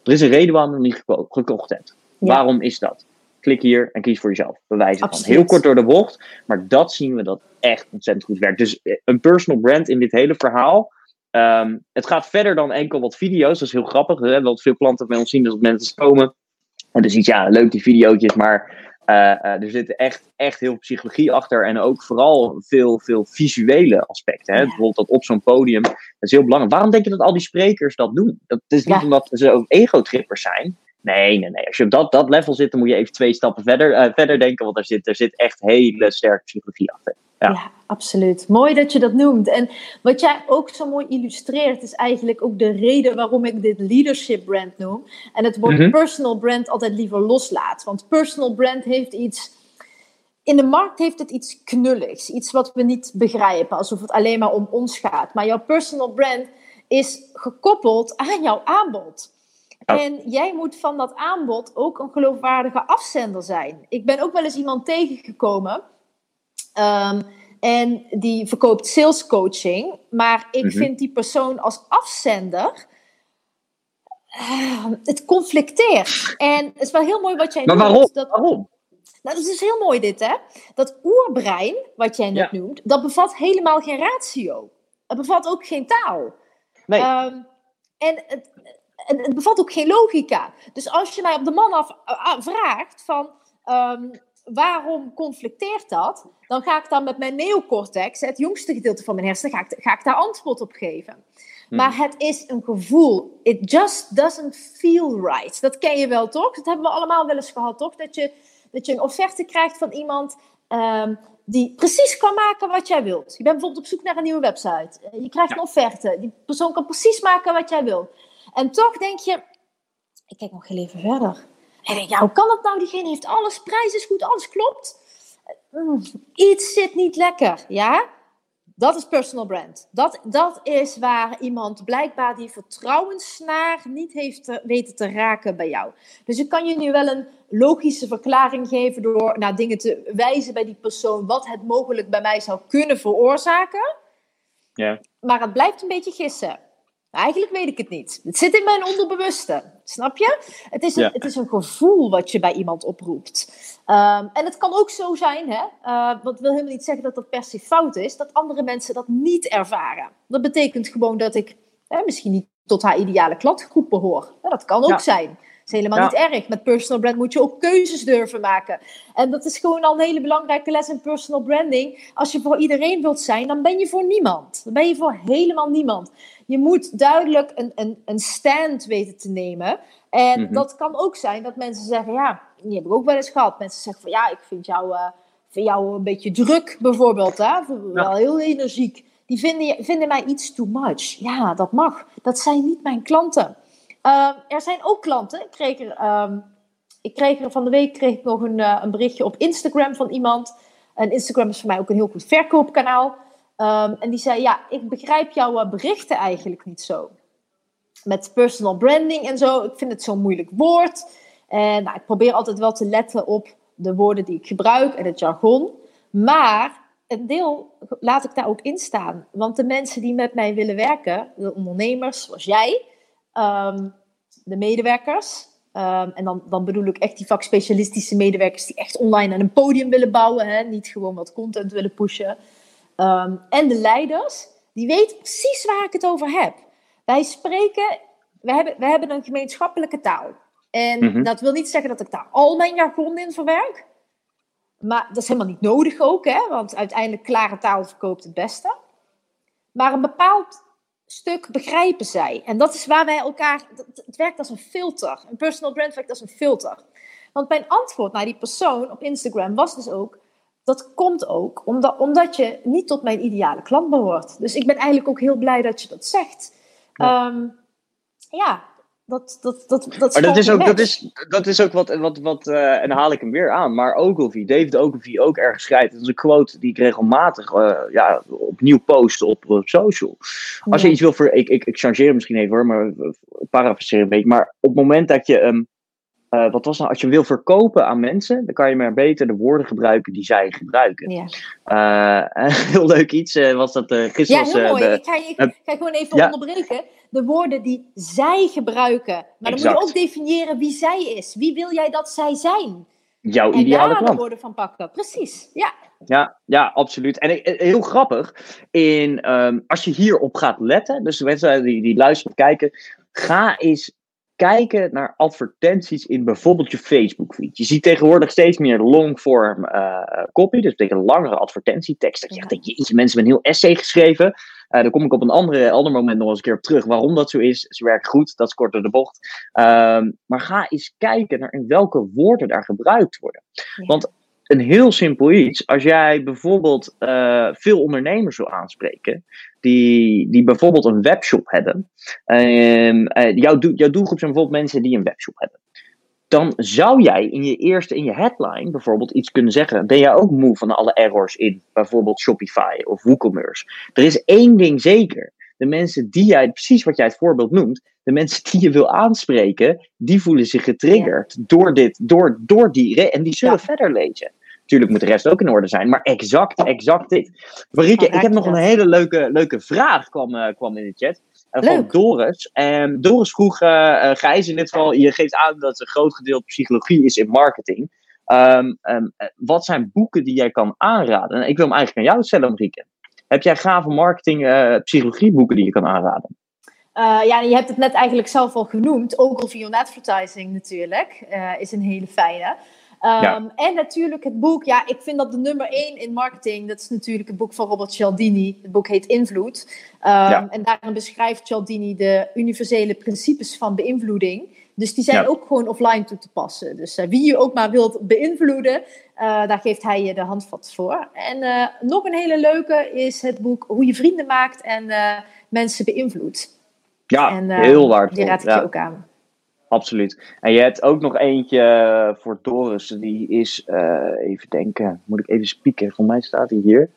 Er is een reden waarom je niet gekocht hebt. Waarom is dat? Klik hier en kies voor jezelf. Bewijzen van. Heel kort door de bocht, maar dat zien we dat echt ontzettend goed werkt. Dus eh, een personal brand in dit hele verhaal. Um, het gaat verder dan enkel wat video's. Dat is heel grappig. Hebben wat veel klanten bij ons zien dat mensen komen. En dus iets, ja, leuk die video's, maar uh, uh, er zit echt, echt heel veel psychologie achter. En ook vooral veel, veel visuele aspecten. Hè? Ja. Bijvoorbeeld dat op zo'n podium. Dat is heel belangrijk. Waarom denk je dat al die sprekers dat doen? Dat is niet ja. omdat ze ook ego-trippers zijn. Nee, nee, nee. Als je op dat, dat level zit, dan moet je even twee stappen verder, uh, verder denken. Want er zit, er zit echt hele sterke psychologie achter. Ja. ja. absoluut. Mooi dat je dat noemt. En wat jij ook zo mooi illustreert, is eigenlijk ook de reden waarom ik dit leadership brand noem. En het woord mm-hmm. personal brand altijd liever loslaat. Want personal brand heeft iets. In de markt heeft het iets knulligs, iets wat we niet begrijpen, alsof het alleen maar om ons gaat. Maar jouw personal brand is gekoppeld aan jouw aanbod. En jij moet van dat aanbod ook een geloofwaardige afzender zijn. Ik ben ook wel eens iemand tegengekomen. Um, en die verkoopt sales coaching. Maar ik mm-hmm. vind die persoon als afzender. Uh, het conflicteert. En het is wel heel mooi wat jij maar noemt. Waarom? Dat, waarom? Nou, dat is heel mooi dit, hè? Dat oerbrein, wat jij net ja. noemt, dat bevat helemaal geen ratio. Het bevat ook geen taal. Nee. Um, en het, het, bevat ook geen logica. Dus als je mij op de man af uh, vraagt van... Um, waarom conflicteert dat? Dan ga ik dan met mijn neocortex, het jongste gedeelte van mijn hersenen, ga ik, ga ik daar antwoord op geven. Hmm. Maar het is een gevoel. It just doesn't feel right. Dat ken je wel, toch? Dat hebben we allemaal wel eens gehad, toch? Dat je, dat je een offerte krijgt van iemand um, die precies kan maken wat jij wilt. Je bent bijvoorbeeld op zoek naar een nieuwe website. Je krijgt ja. een offerte. Die persoon kan precies maken wat jij wilt. En toch denk je, ik kijk nog heel even verder. En denk, ja, hoe kan dat nou? Diegene heeft alles, prijs is goed, alles klopt. Mm, iets zit niet lekker, ja? Dat is personal brand. Dat, dat is waar iemand blijkbaar die vertrouwenssnaar niet heeft te, weten te raken bij jou. Dus ik kan je nu wel een logische verklaring geven door naar dingen te wijzen bij die persoon wat het mogelijk bij mij zou kunnen veroorzaken. Ja. Maar het blijft een beetje gissen. Eigenlijk weet ik het niet. Het zit in mijn onderbewuste. Snap je? Het is een, ja. het is een gevoel wat je bij iemand oproept. Um, en het kan ook zo zijn, hè, uh, wat wil helemaal niet zeggen dat dat per se fout is, dat andere mensen dat niet ervaren. Dat betekent gewoon dat ik hè, misschien niet tot haar ideale klantgroep behoor. Ja, dat kan ook ja. zijn. Dat is helemaal ja. niet erg. Met personal brand moet je ook keuzes durven maken. En dat is gewoon al een hele belangrijke les in personal branding. Als je voor iedereen wilt zijn, dan ben je voor niemand. Dan ben je voor helemaal niemand. Je moet duidelijk een, een, een stand weten te nemen. En mm-hmm. dat kan ook zijn dat mensen zeggen, ja, die heb ik ook wel eens gehad. Mensen zeggen van, ja, ik vind jou, uh, vind jou een beetje druk bijvoorbeeld. Hè? Wel heel energiek. Die vinden, vinden mij iets too much. Ja, dat mag. Dat zijn niet mijn klanten. Uh, er zijn ook klanten. Ik kreeg er, um, ik kreeg er van de week kreeg ik nog een, uh, een berichtje op Instagram van iemand. En Instagram is voor mij ook een heel goed verkoopkanaal. Um, en die zei, ja, ik begrijp jouw uh, berichten eigenlijk niet zo. Met personal branding en zo. Ik vind het zo'n moeilijk woord. En nou, ik probeer altijd wel te letten op de woorden die ik gebruik en het jargon. Maar een deel laat ik daar ook in staan. Want de mensen die met mij willen werken, de ondernemers zoals jij, um, de medewerkers. Um, en dan, dan bedoel ik echt die vakspecialistische medewerkers die echt online aan een podium willen bouwen. Hè? Niet gewoon wat content willen pushen. Um, en de leiders, die weten precies waar ik het over heb. Wij spreken, we hebben, we hebben een gemeenschappelijke taal. En mm-hmm. dat wil niet zeggen dat ik daar al mijn jargon in verwerk. Maar dat is helemaal niet nodig ook, hè? want uiteindelijk klare taal verkoopt het beste. Maar een bepaald stuk begrijpen zij. En dat is waar wij elkaar. Het werkt als een filter. Een personal brand werkt als een filter. Want mijn antwoord naar die persoon op Instagram was dus ook: dat komt ook omdat, omdat je niet tot mijn ideale klant behoort. Dus ik ben eigenlijk ook heel blij dat je dat zegt. Ja, ehm, ja dat, dat, dat, dat, maar dat is, ook, dat, is, dat is ook wat, wat, wat uh, en haal ik hem weer aan. Maar Ogilvy, David Ogilvy ook ergens schrijft. Dat is een quote die ik regelmatig uh, ja, opnieuw post op social. Als je iets wil voor, ik, ik, ik changeer misschien even hoor, maar parafraseer een beetje. Maar op het moment dat je um, uh, wat was nou, als je wil verkopen aan mensen, dan kan je maar beter de woorden gebruiken die zij gebruiken. Ja. Uh, heel leuk iets uh, was dat gisteren. Ja, heel mooi. ik, ga, ik ga gewoon even onderbreken. De woorden die zij gebruiken. Maar dan moet je ook definiëren wie zij is. Wie wil jij dat zij zijn? Jouw en ideale daar de woorden van pakken. Precies, ja. Ja, ja, absoluut. En heel grappig, in, um, als je hierop gaat letten, dus de mensen die, die luisteren of kijken, ga eens kijken naar advertenties in bijvoorbeeld je Facebook feed. Je ziet tegenwoordig steeds meer longform uh, copy, dus tegen langere advertentietekst. Dat je echt jeetje, mensen hebben een heel essay geschreven. Uh, daar kom ik op een andere, ander moment nog eens een keer op terug. Waarom dat zo is, ze werkt goed, dat is kort door de bocht. Uh, maar ga eens kijken naar in welke woorden daar gebruikt worden. Want een heel simpel iets. Als jij bijvoorbeeld uh, veel ondernemers wil aanspreken, die, die bijvoorbeeld een webshop hebben. Uh, uh, jouw, jouw doelgroep zijn bijvoorbeeld mensen die een webshop hebben. Dan zou jij in je eerste, in je headline bijvoorbeeld iets kunnen zeggen. Ben jij ook moe van alle errors in bijvoorbeeld Shopify of WooCommerce? Er is één ding zeker. De mensen die jij, precies wat jij het voorbeeld noemt, de mensen die je wil aanspreken, die voelen zich getriggerd door dit, door, door die, en die zullen verder lezen. Tuurlijk moet de rest ook in orde zijn, maar exact, exact dit. Marieke, ik heb nog een hele leuke, leuke vraag, kwam, uh, kwam in de chat. Uh, van Doris. En Doris vroeg, uh, Gijs in dit geval, je geeft aan dat een groot gedeelte psychologie is in marketing. Um, um, wat zijn boeken die jij kan aanraden? En ik wil hem eigenlijk aan jou stellen, Marieke. Heb jij gave marketing, psychologieboeken die je kan aanraden? ja, je hebt het net eigenlijk zelf al genoemd. Ook al via advertising natuurlijk. is een hele fijne. Ehm, en natuurlijk het boek, ja, ik vind dat de nummer één in marketing, dat is natuurlijk het boek van Robert Cialdini. Het boek heet Invloed. Um, En daarin beschrijft Cialdini de universele principes van beïnvloeding. Dus die zijn ook gewoon offline toe te passen. Dus uh, wie je ook maar wilt beïnvloeden, uh, daar geeft hij je de handvat voor. En uh, nog een hele leuke is het boek Hoe je vrienden maakt en mensen beïnvloedt. Ja, en, heel waardevol. Die raad ik je ook aan. Absoluut. En je hebt ook nog eentje eh, voor Doris. Die is, uh, even denken, moet ik even spieken. Voor mij staat hij hier.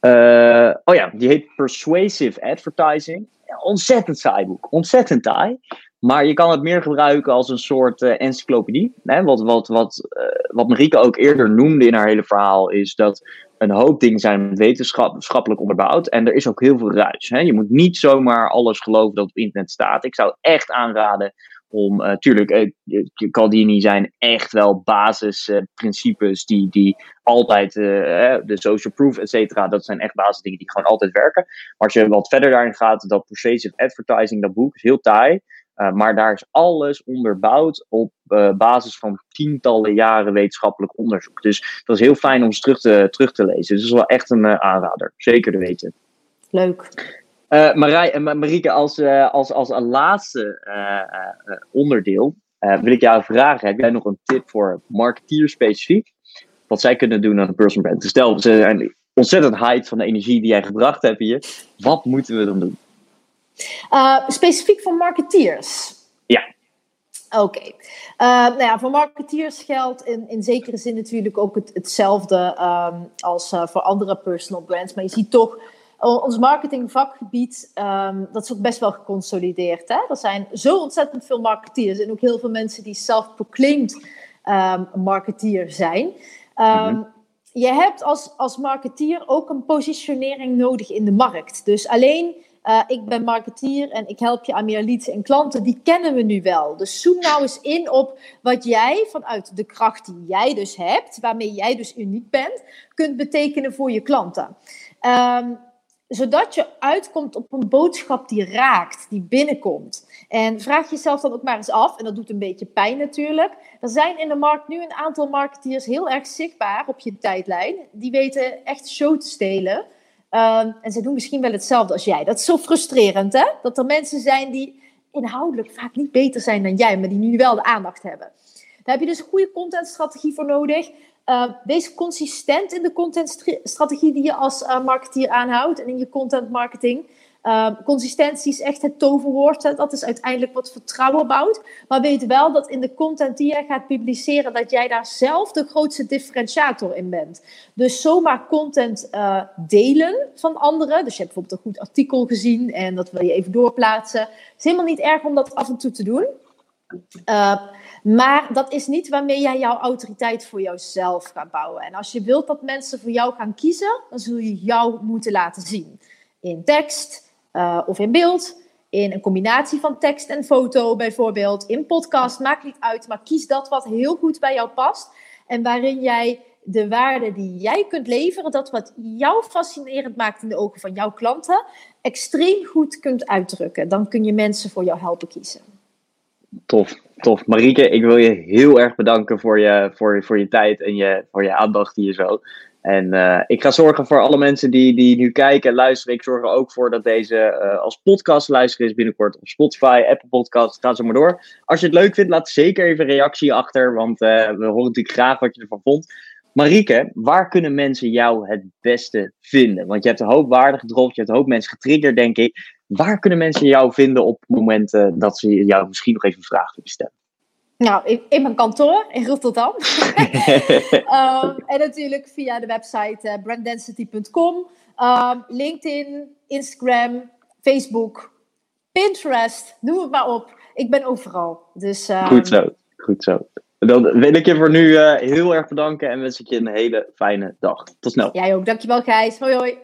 Uh, oh ja, die heet Persuasive Advertising. ontzettend saai boek. Ontzettend taai. Maar je kan het meer gebruiken als een soort encyclopedie. Hè? Wat, wat, wat, wat Marieke ook eerder noemde in haar hele verhaal, is dat een hoop dingen zijn wetenschappelijk onderbouwd. En er is ook heel veel ruis. Hè? Je moet niet zomaar alles geloven dat op internet staat. Ik zou echt aanraden om, uh, tuurlijk, Caldini zijn echt wel basisprincipes die, die altijd, de social proof, et cetera, dat zijn echt basisdingen die gewoon altijd werken. Maar als je wat verder daarin gaat, dat persuasive advertising, dat boek is heel taai. maar daar is alles onderbouwd op basis van tientallen jaren wetenschappelijk onderzoek. Dus dat is heel fijn om eens terug te, terug te lezen. Dus dat is wel echt een aanrader. Zeker te weten. Leuk. Uh, Marij, uh, Marieke, als, uh, als, als een laatste onderdeel wil ik jou vragen: heb jij nog een tip voor marketeers specifiek? Wat zij kunnen doen aan een personal brand? Dus stel, ze zijn ontzettend hyped van de energie die jij gebracht hebt hier. Wat moeten we dan doen? specifiek voor marketeers? Ja. Oké. nou ja, voor marketeers geldt in, in zekere zin natuurlijk ook het, hetzelfde um, als voor andere personal brands. Maar je ziet toch ons marketingvakgebied, um, dat is ook best wel geconsolideerd. Hè? Er zijn zo ontzettend veel marketeers en ook heel veel mensen die self-proclaimed um, marketeer zijn. Um, Je hebt als, als marketeer ook een positionering nodig in de markt. Dus alleen uh, ik ben marketeer en ik help je aan meer leads en klanten, die kennen we nu wel. Dus zoom nou eens in op wat jij vanuit de kracht die jij dus hebt, waarmee jij dus uniek bent, kunt betekenen voor je klanten. Um, zodat je uitkomt op een boodschap die raakt, die binnenkomt. En vraag jezelf dan ook maar eens af, en dat doet een beetje pijn natuurlijk. Er zijn in de markt nu een aantal marketeers heel erg zichtbaar op je tijdlijn. Die weten echt show te stelen. Um, en ze doen misschien wel hetzelfde als jij. Dat is zo frustrerend, hè? Dat er mensen zijn die inhoudelijk vaak niet beter zijn dan jij, maar die nu wel de aandacht hebben. Daar heb je dus een goede contentstrategie voor nodig. Wees consistent in de contentstrategie die je als marketeer aanhoudt en in je content marketing. Uh, consistentie is echt het toverwoord. Dat is uiteindelijk wat vertrouwen bouwt. Maar weet wel dat in de content die jij gaat publiceren, dat jij daar zelf de grootste differentiator in bent. Dus zomaar content uh, delen van anderen. Dus je hebt bijvoorbeeld een goed artikel gezien en dat wil je even doorplaatsen. Het is helemaal niet erg om dat af en toe te doen. Uh, maar dat is niet waarmee jij jouw autoriteit voor jouzelf gaat bouwen. En als je wilt dat mensen voor jou gaan kiezen, dan zul je jou moeten laten zien. In tekst, uh, of in beeld. In een combinatie van tekst en foto bijvoorbeeld. In podcast, maakt niet uit. Maar kies dat wat heel goed bij jou past. En waarin jij de waarde die jij kunt leveren, dat wat jou fascinerend maakt in de ogen van jouw klanten, extreem goed kunt uitdrukken. Dan kun je mensen voor jou helpen kiezen. Tof, tof. Marieke, ik wil je heel erg bedanken voor je, voor, voor je tijd en je, voor je aandacht hier zo. En uh, ik ga zorgen voor alle mensen die, die nu kijken en luisteren. Ik zorg er ook voor dat deze uh, als podcast luisteren is binnenkort op Spotify, Apple Podcasts. Ga zo maar door. Als je het leuk vindt, laat zeker even een reactie achter. Want uh, we horen natuurlijk graag wat je ervan vond. Marieke, waar kunnen mensen jou het beste vinden? Want je hebt een hoop waarde gedropt, je hebt een hoop mensen getriggerd, denk ik. Waar kunnen mensen jou vinden op momenten dat ze jou misschien nog even een vraag willen stellen? Nou, in, in, mijn kantoor in Rotterdam. um, en natuurlijk via de website uh, branddensity.com. Um, LinkedIn, Instagram, Facebook, Pinterest, noem het maar op. Ik ben overal. Dus, um... Goed zo, goed zo. Dan wil ik je voor nu uh, heel erg bedanken en wens ik je een hele fijne dag. Tot snel. Jij ook, dankjewel Gijs. Hoi hoi.